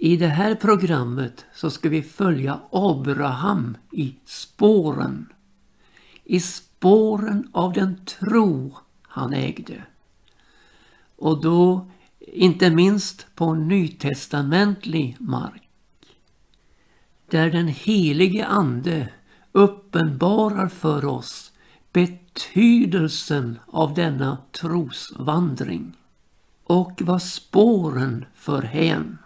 I det här programmet så ska vi följa Abraham i spåren. I spåren av den tro han ägde. Och då inte minst på nytestamentlig mark. Där den helige Ande uppenbarar för oss betydelsen av denna trosvandring och vad spåren för hän.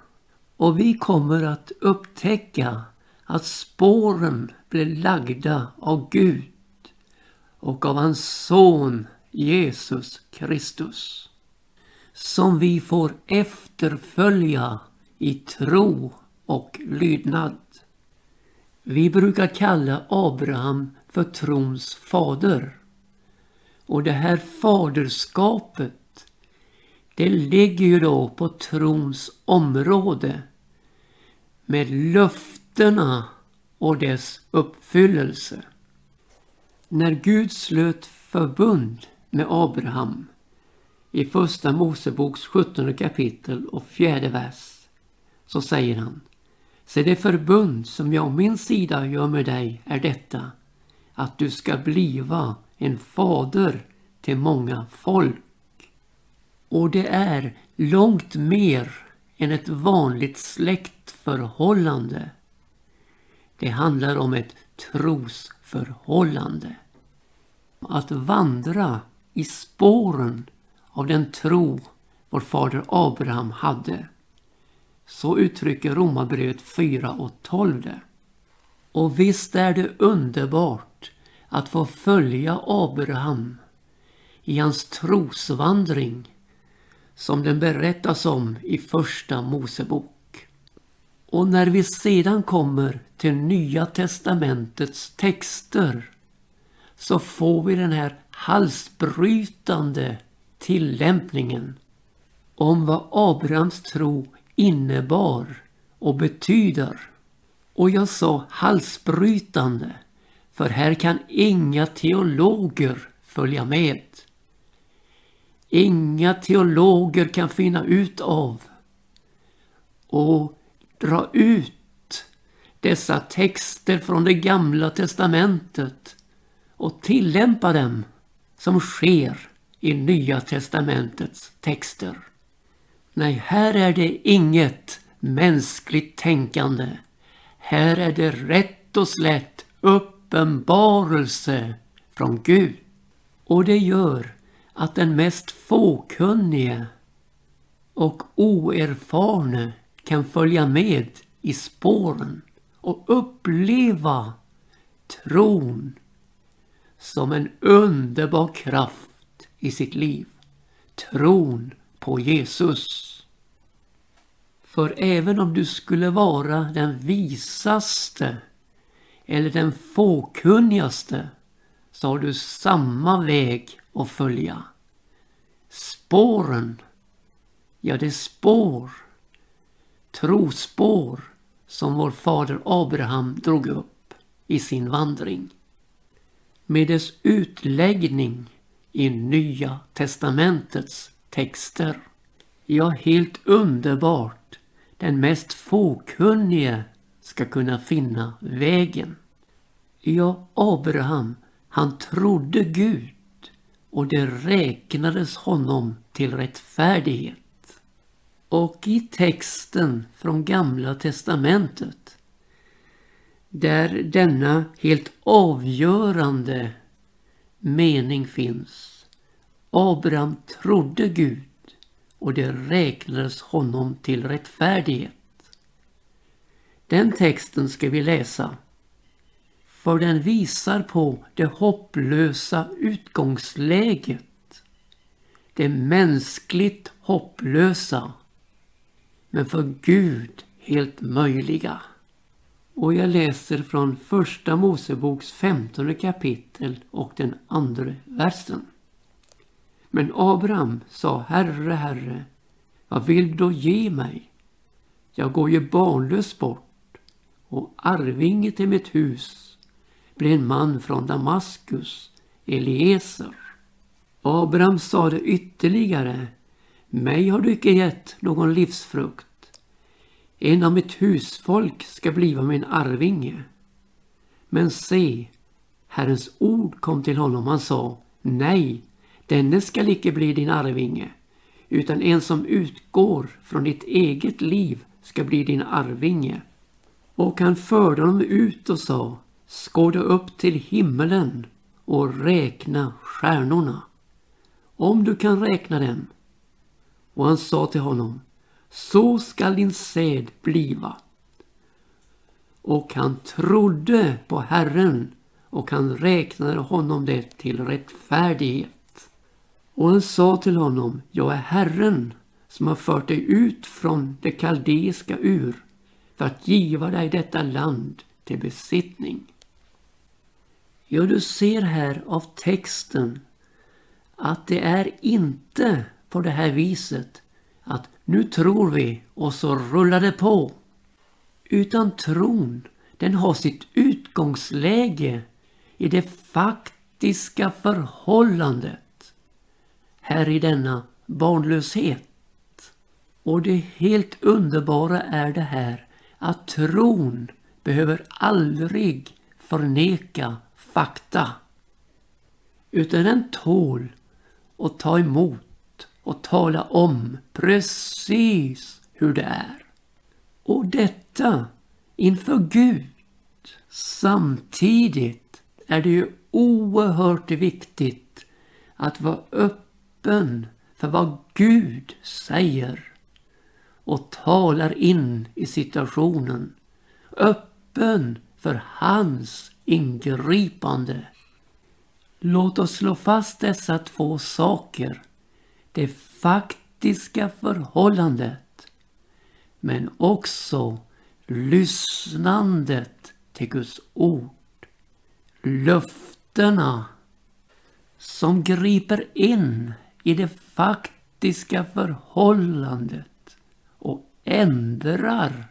Och vi kommer att upptäcka att spåren blev lagda av Gud och av hans son Jesus Kristus. Som vi får efterfölja i tro och lydnad. Vi brukar kalla Abraham för trons fader. Och det här faderskapet det ligger ju då på trons område med löftena och dess uppfyllelse. När Gud slöt förbund med Abraham i första Moseboks 17 kapitel och fjärde vers så säger han Se det förbund som jag å min sida gör med dig är detta att du ska bliva en fader till många folk. Och det är långt mer än ett vanligt släktförhållande. Det handlar om ett trosförhållande. Att vandra i spåren av den tro vår fader Abraham hade. Så uttrycker Romarbrevet 4 och 12 det. Och visst är det underbart att få följa Abraham i hans trosvandring som den berättas om i Första Mosebok. Och när vi sedan kommer till Nya testamentets texter så får vi den här halsbrytande tillämpningen om vad Abrahams tro innebar och betyder. Och jag sa halsbrytande, för här kan inga teologer följa med. Inga teologer kan finna ut av och dra ut dessa texter från det gamla testamentet och tillämpa dem som sker i Nya testamentets texter. Nej, här är det inget mänskligt tänkande. Här är det rätt och slätt uppenbarelse från Gud. Och det gör att den mest fåkunnige och oerfarne kan följa med i spåren och uppleva tron som en underbar kraft i sitt liv. Tron på Jesus. För även om du skulle vara den visaste eller den fåkunnigaste så har du samma väg och följa. Spåren, ja det är spår, trospår som vår fader Abraham drog upp i sin vandring. Med dess utläggning i Nya testamentets texter. Ja, helt underbart. Den mest fåkunnige ska kunna finna vägen. Ja, Abraham, han trodde Gud och det räknades honom till rättfärdighet. Och i texten från Gamla testamentet där denna helt avgörande mening finns. Abraham trodde Gud och det räknades honom till rättfärdighet. Den texten ska vi läsa för den visar på det hopplösa utgångsläget. Det mänskligt hopplösa, men för Gud helt möjliga. Och jag läser från första Moseboks femtonde kapitel och den andra versen. Men Abraham sa, Herre, Herre, vad vill du då ge mig? Jag går ju barnlös bort och arvinge till mitt hus blev en man från Damaskus, Eliezer. Abraham sade ytterligare, mig har du icke gett någon livsfrukt. En av mitt husfolk ska bliva min arvinge. Men se, Herrens ord kom till honom. Han sa, nej, denne skall icke bli din arvinge, utan en som utgår från ditt eget liv ska bli din arvinge. Och han förde honom ut och sa, skåda upp till himmelen och räkna stjärnorna, om du kan räkna dem. Och han sa till honom, så skall din säd bliva. Och han trodde på Herren och han räknade honom det till rättfärdighet. Och han sa till honom, jag är Herren som har fört dig ut från det kaldeiska ur för att giva dig detta land till besittning. Ja, du ser här av texten att det är inte på det här viset att nu tror vi och så rullar det på. Utan tron, den har sitt utgångsläge i det faktiska förhållandet. Här i denna barnlöshet. Och det helt underbara är det här att tron behöver aldrig förneka fakta. Utan den tål att ta emot och tala om precis hur det är. Och detta inför Gud. Samtidigt är det ju oerhört viktigt att vara öppen för vad Gud säger och talar in i situationen. Öppen för hans ingripande. Låt oss slå fast dessa två saker. Det faktiska förhållandet men också lyssnandet till Guds ord. Löftena som griper in i det faktiska förhållandet och ändrar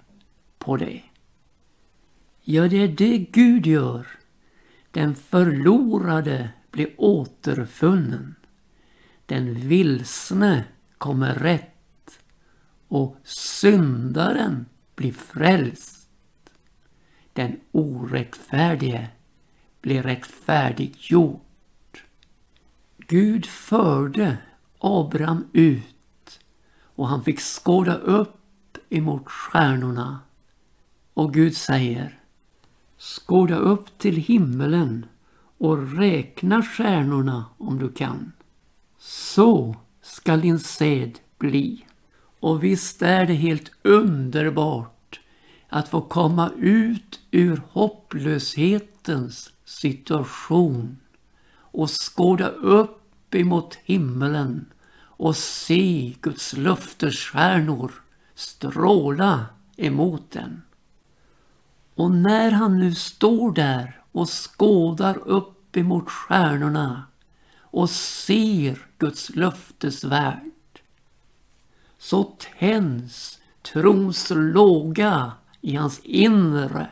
på det. Ja, det är det Gud gör. Den förlorade blir återfunnen. Den vilsne kommer rätt och syndaren blir frälst. Den orättfärdige blir rättfärdiggjord. Gud förde Abraham ut och han fick skåda upp emot stjärnorna. Och Gud säger Skåda upp till himmelen och räkna stjärnorna om du kan. Så skall din säd bli. Och visst är det helt underbart att få komma ut ur hopplöshetens situation och skåda upp emot himmelen och se Guds löftesstjärnor stråla emot den. Och när han nu står där och skådar upp emot stjärnorna och ser Guds löftesvärld så tänds trons låga i hans inre.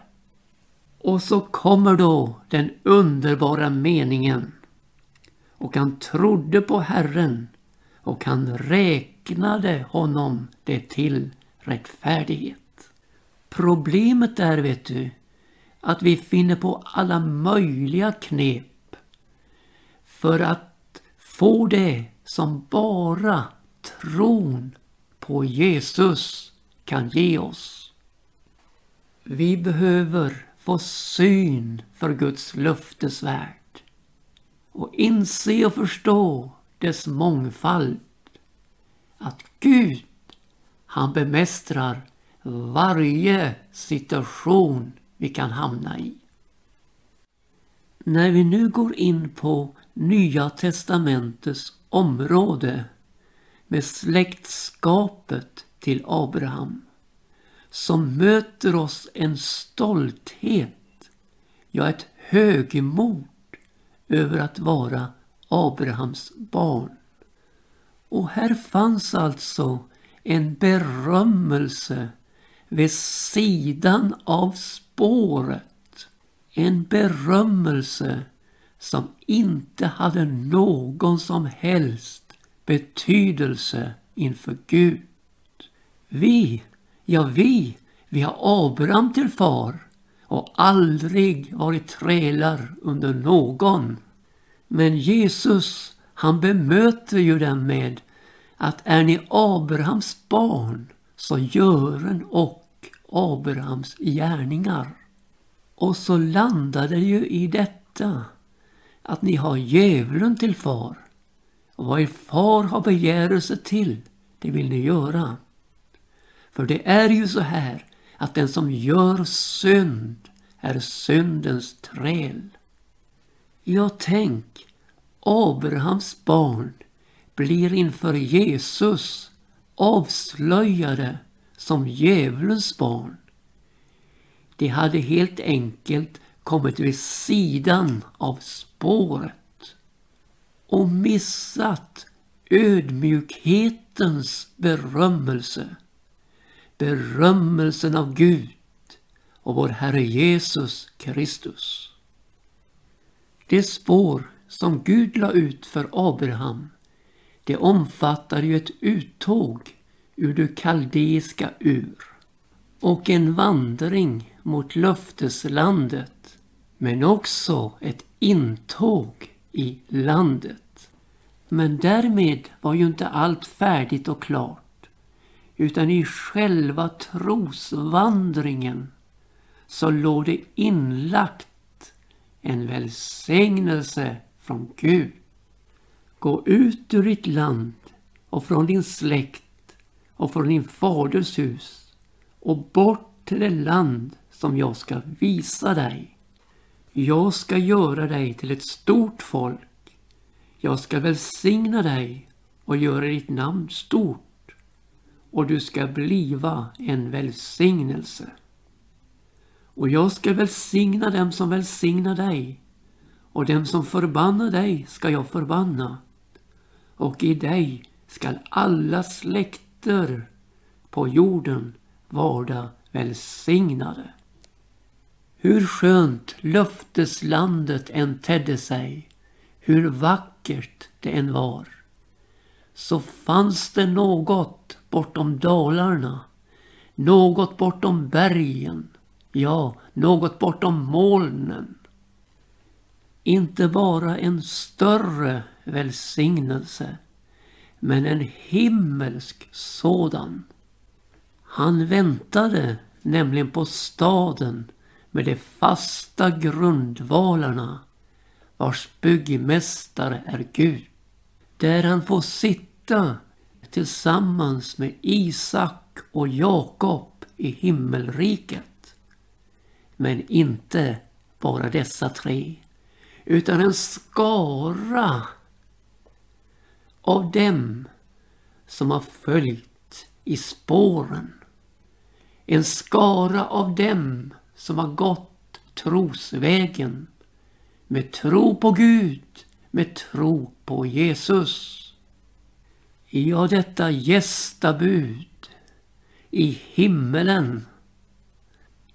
Och så kommer då den underbara meningen. Och han trodde på Herren och han räknade honom det till rättfärdighet. Problemet är, vet du, att vi finner på alla möjliga knep för att få det som bara tron på Jesus kan ge oss. Vi behöver få syn för Guds löftesvärld och inse och förstå dess mångfald. Att Gud, han bemästrar varje situation vi kan hamna i. När vi nu går in på Nya testamentets område med släktskapet till Abraham så möter oss en stolthet, ja ett högmod över att vara Abrahams barn. Och här fanns alltså en berömmelse vid sidan av spåret. En berömmelse som inte hade någon som helst betydelse inför Gud. Vi, ja vi, Vi har Abraham till far och aldrig varit trälar under någon. Men Jesus, han bemöter ju dem med att är ni Abrahams barn så gören och Abrahams gärningar. Och så landar det ju i detta att ni har djävulen till far. Och vad er far har begärelse till, det vill ni göra. För det är ju så här att den som gör synd är syndens träl. Ja, tänk, Abrahams barn blir inför Jesus avslöjade som djävulens barn. De hade helt enkelt kommit vid sidan av spåret och missat ödmjukhetens berömmelse. Berömmelsen av Gud och vår Herre Jesus Kristus. Det spår som Gud la ut för Abraham, det omfattar ju ett uttåg ur det kaldeiska ur och en vandring mot löfteslandet men också ett intåg i landet. Men därmed var ju inte allt färdigt och klart utan i själva trosvandringen så låg det inlagt en välsignelse från Gud. Gå ut ur ditt land och från din släkt och från din faders hus och bort till det land som jag ska visa dig. Jag ska göra dig till ett stort folk. Jag ska välsigna dig och göra ditt namn stort och du ska bliva en välsignelse. Och jag ska välsigna dem som välsignar dig och dem som förbannar dig ska jag förbanna och i dig skall alla släkter på jorden varda välsignade. Hur skönt löfteslandet än tedde sig, hur vackert det än var, så fanns det något bortom dalarna, något bortom bergen, ja, något bortom molnen. Inte bara en större välsignelse men en himmelsk sådan. Han väntade nämligen på staden med de fasta grundvalarna vars byggmästare är Gud. Där han får sitta tillsammans med Isak och Jakob i himmelriket. Men inte bara dessa tre, utan en skara av dem som har följt i spåren. En skara av dem som har gått trosvägen med tro på Gud, med tro på Jesus. Ja, detta gästabud i himmelen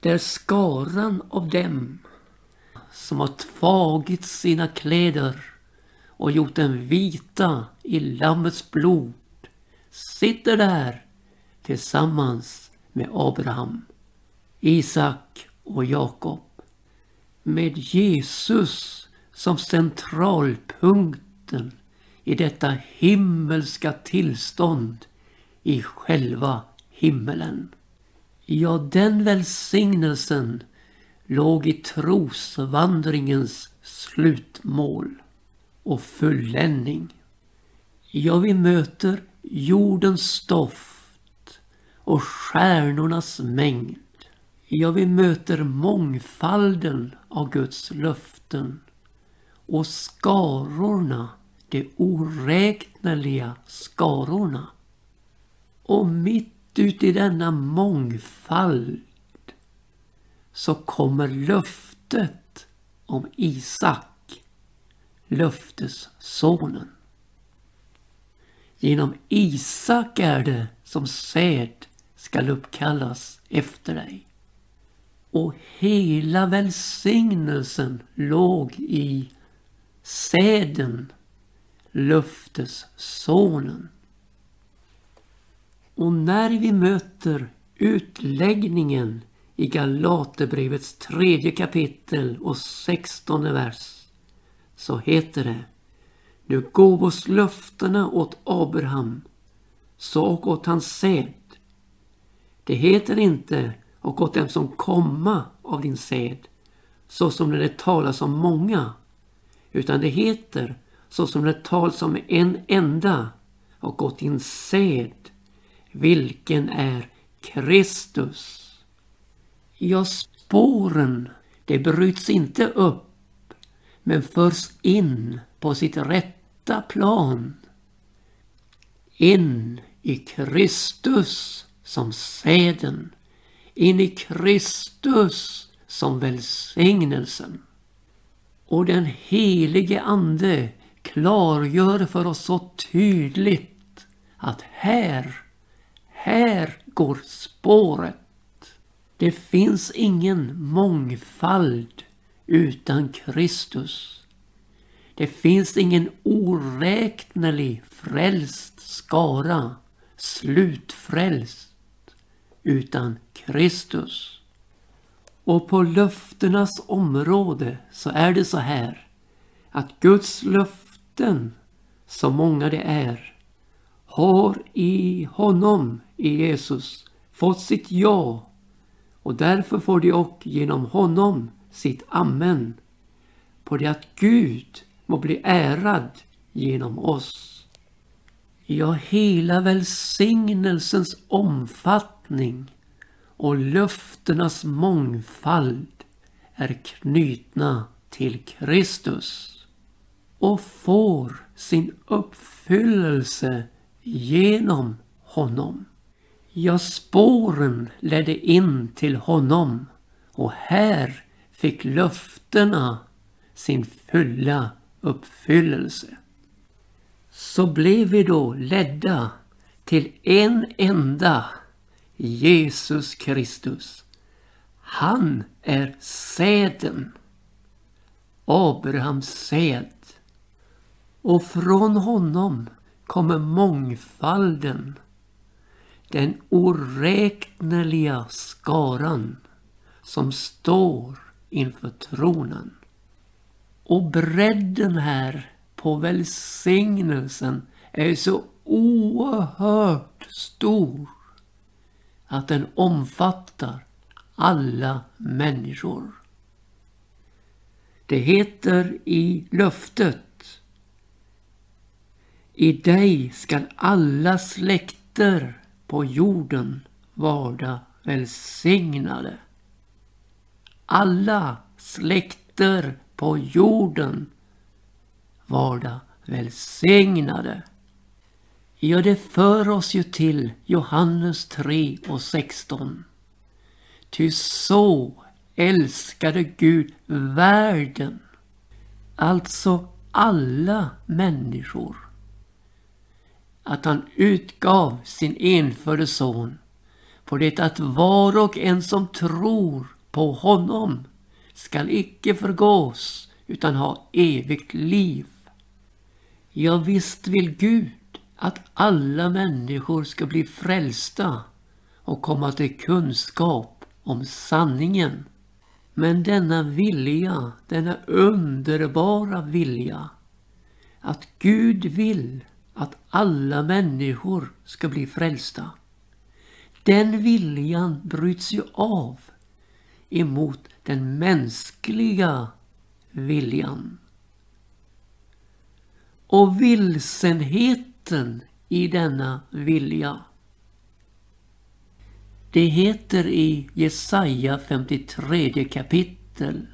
där skaran av dem som har tagit sina kläder och gjort den vita i Lammets blod sitter där tillsammans med Abraham, Isak och Jakob. Med Jesus som centralpunkten i detta himmelska tillstånd i själva himmelen. Ja, den välsignelsen låg i trosvandringens slutmål och fulländning. Ja, vi möter jordens stoft och stjärnornas mängd. Ja, vi möter mångfalden av Guds löften och skarorna, de oräkneliga skarorna. Och mitt ute i denna mångfald så kommer löftet om Isak löftessonen. Genom Isak är det som säd skall uppkallas efter dig. Och hela välsignelsen låg i säden, löftessonen. Och när vi möter utläggningen i Galaterbrevets tredje kapitel och sextonde vers så heter det Nu gåvos löftena åt Abraham så och åt hans säd. Det heter inte och åt dem som komma av din säd så som när det talas om många utan det heter så som det talas om en enda och åt din säd vilken är Kristus. Ja, spåren, det bryts inte upp men förs in på sitt rätta plan. In i Kristus som säden. In i Kristus som välsignelsen. Och den helige Ande klargör för oss så tydligt att här, här går spåret. Det finns ingen mångfald utan Kristus. Det finns ingen oräknelig frälst skara, slutfrälst, utan Kristus. Och på löftenas område så är det så här att Guds löften, så många det är, har i honom, i Jesus, fått sitt ja och därför får de och genom honom sitt amen på det att Gud må bli ärad genom oss. Ja, hela välsignelsens omfattning och löftenas mångfald är knutna till Kristus och får sin uppfyllelse genom honom. Ja, spåren ledde in till honom och här fick löftena sin fulla uppfyllelse. Så blev vi då ledda till en enda Jesus Kristus. Han är säden. Abrahams säd. Och från honom kommer mångfalden den oräkneliga skaran som står inför tronen. Och bredden här på välsignelsen är så oerhört stor att den omfattar alla människor. Det heter i löftet I dig skall alla släkter på jorden varda välsignade. Alla släkter på jorden varda välsignade. Ja, det för oss ju till Johannes 3 och 16. Ty så älskade Gud världen, alltså alla människor, att han utgav sin enfödde son på det att var och en som tror på honom skall icke förgås utan ha evigt liv. Ja, visst vill Gud att alla människor ska bli frälsta och komma till kunskap om sanningen. Men denna vilja, denna underbara vilja, att Gud vill att alla människor ska bli frälsta. Den viljan bryts ju av emot den mänskliga viljan. Och vilsenheten i denna vilja. Det heter i Jesaja 53 kapitel.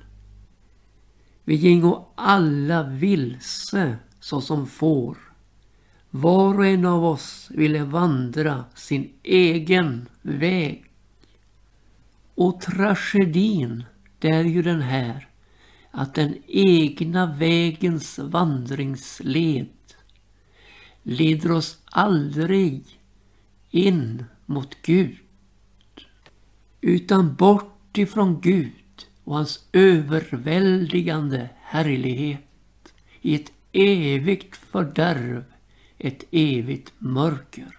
Vi gingo alla vilse såsom får var och en av oss ville vandra sin egen väg. Och tragedin, det är ju den här att den egna vägens vandringsled leder oss aldrig in mot Gud. Utan bort ifrån Gud och hans överväldigande härlighet i ett evigt fördärv ett evigt mörker.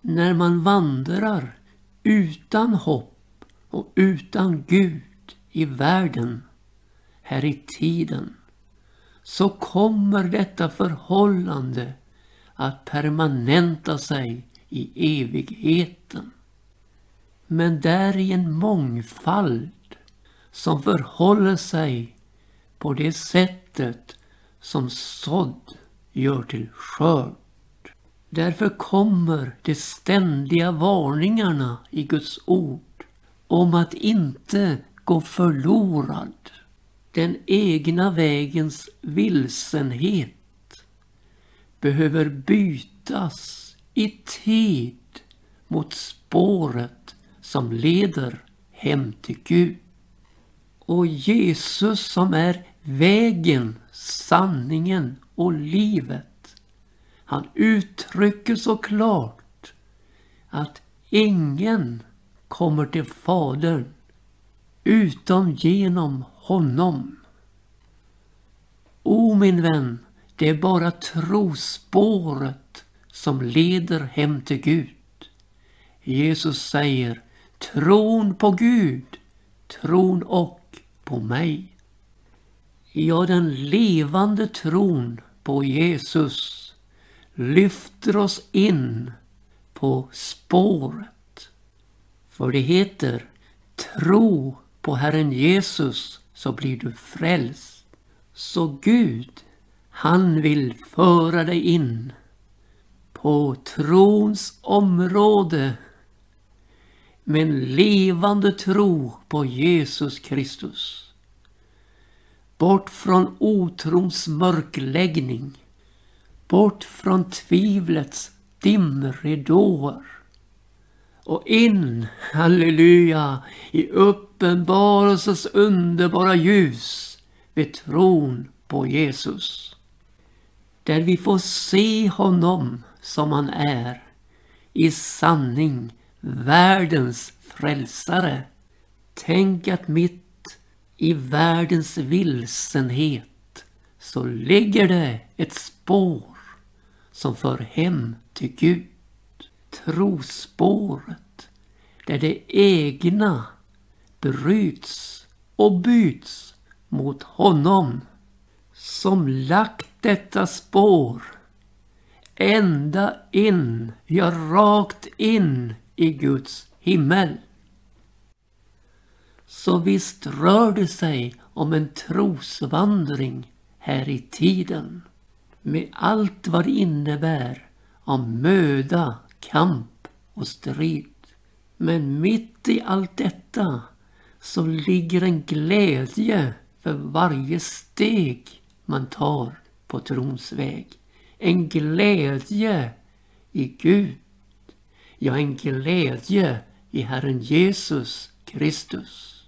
När man vandrar utan hopp och utan Gud i världen, här i tiden, så kommer detta förhållande att permanenta sig i evigheten. Men där i en mångfald som förhåller sig på det sättet som sådd gör till skörd. Därför kommer de ständiga varningarna i Guds ord om att inte gå förlorad. Den egna vägens vilsenhet behöver bytas i tid mot spåret som leder hem till Gud. Och Jesus som är vägen, sanningen och livet. Han uttrycker så klart att ingen kommer till Fadern utom genom honom. O min vän, det är bara trospåret som leder hem till Gud. Jesus säger tron på Gud, tron och på mig. Ja, den levande tron på Jesus lyfter oss in på spåret. För det heter tro på Herren Jesus så blir du frälst. Så Gud, han vill föra dig in på trons område med en levande tro på Jesus Kristus. Bort från otrons mörkläggning. Bort från tvivlets dimridåer. Och in, halleluja, i uppenbarelsens underbara ljus vid tron på Jesus. Där vi får se honom som han är, i sanning världens frälsare. Tänk att mitt i världens vilsenhet så ligger det ett spår som för hem till Gud. Trospåret där det egna bryts och byts mot honom som lagt detta spår ända in, ja rakt in i Guds himmel. Så visst rör det sig om en trosvandring här i tiden. Med allt vad det innebär av möda, kamp och strid. Men mitt i allt detta så ligger en glädje för varje steg man tar på trons väg. En glädje i Gud. Ja, en glädje i Herren Jesus Kristus.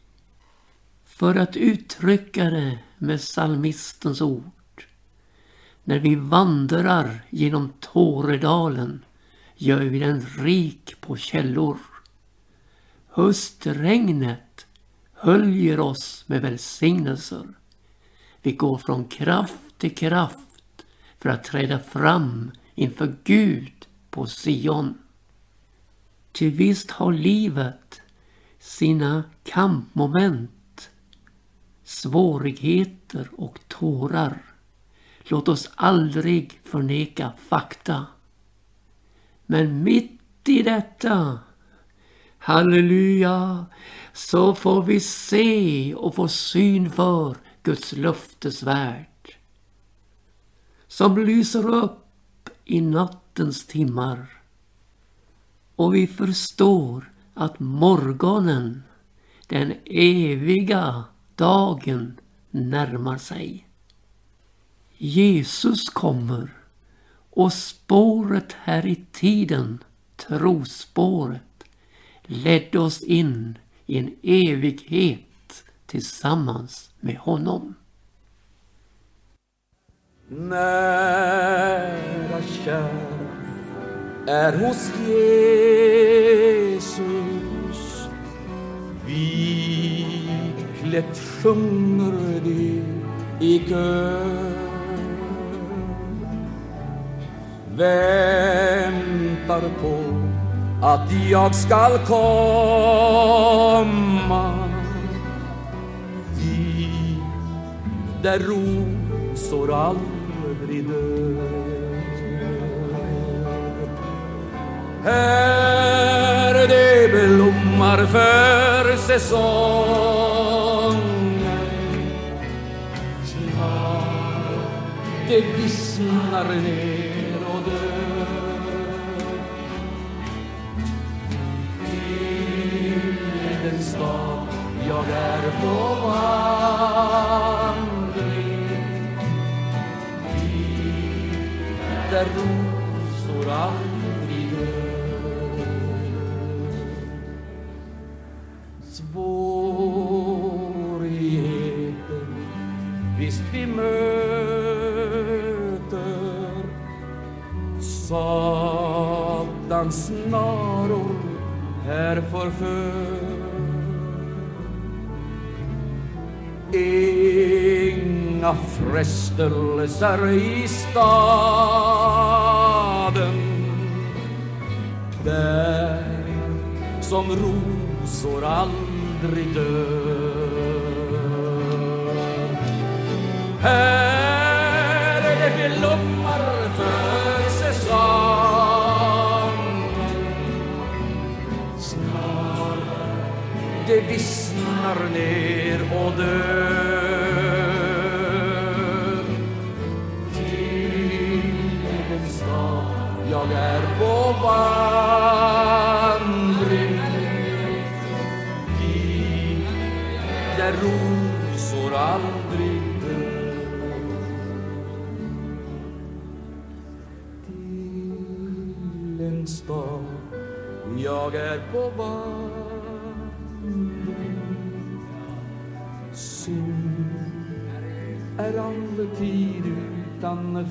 För att uttrycka det med psalmistens ord. När vi vandrar genom Tåredalen gör vi den rik på källor. Höstregnet höljer oss med välsignelser. Vi går från kraft till kraft för att träda fram inför Gud på Sion. Till visst har livet sina kampmoment svårigheter och tårar. Låt oss aldrig förneka fakta. Men mitt i detta, halleluja, så får vi se och få syn för Guds löftesvärld. Som lyser upp i nattens timmar. Och vi förstår att morgonen, den eviga Dagen närmar sig. Jesus kommer och spåret här i tiden, trospåret, ledde oss in i en evighet tillsammans med honom. Nära kära är hos Jesus. vitklätt sjunger de i kör. Väntar på att jag skall komma. Dit där rosor aldrig dör. Här det blommar för säsongen. Det vissnar ner. Den stad jag är på vandring. Dit där rosor aldrig dör Svårigheter visst vi möter Satans snaror här förför Inga frestelser i staden. Där som rosor aldrig dör. Här är det blommar för säsongen Snart det vissnar ner och dör.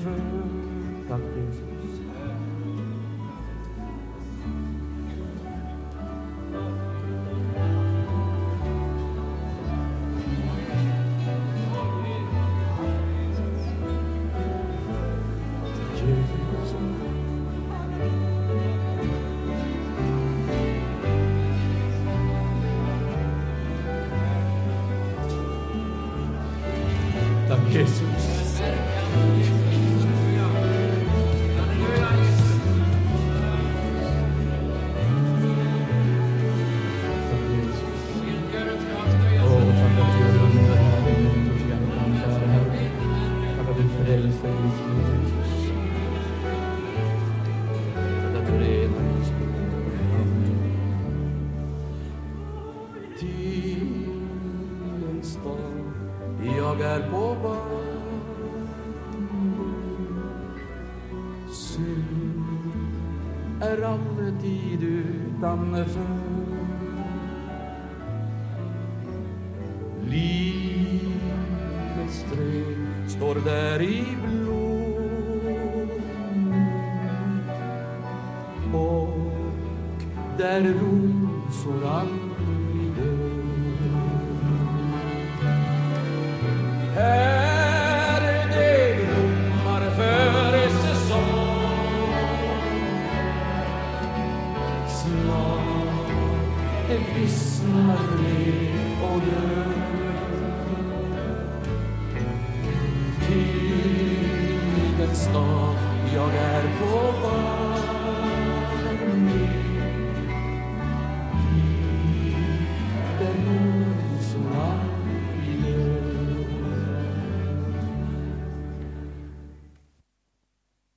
river står där i blom och där rosor aldrig